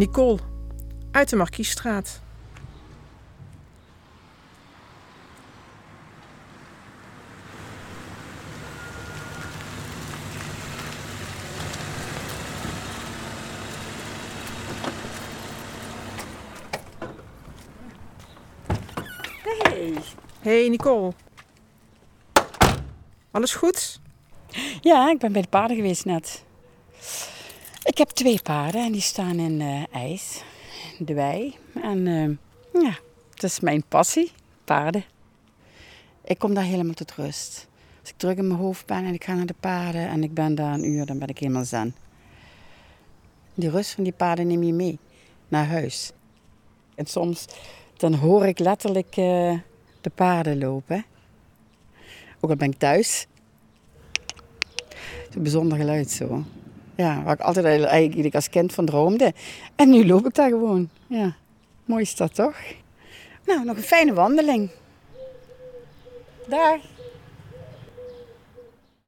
Nicole, uit de Markiesstraat. Hey. Hey Nicole. Alles goed? Ja, ik ben bij de paarden geweest net. Ik heb twee paarden en die staan in eh, ijs, de wei. En eh, ja, dat is mijn passie, paarden. Ik kom daar helemaal tot rust. Als ik druk in mijn hoofd ben en ik ga naar de paarden en ik ben daar een uur, dan ben ik helemaal zen. Die rust van die paarden neem je mee naar huis. En soms dan hoor ik letterlijk eh, de paarden lopen. Ook al ben ik thuis. Het is een bijzonder geluid zo. Ja, waar ik altijd eigenlijk als kind van droomde. En nu loop ik daar gewoon. Ja, mooi is dat toch? Nou, nog een fijne wandeling. Daar.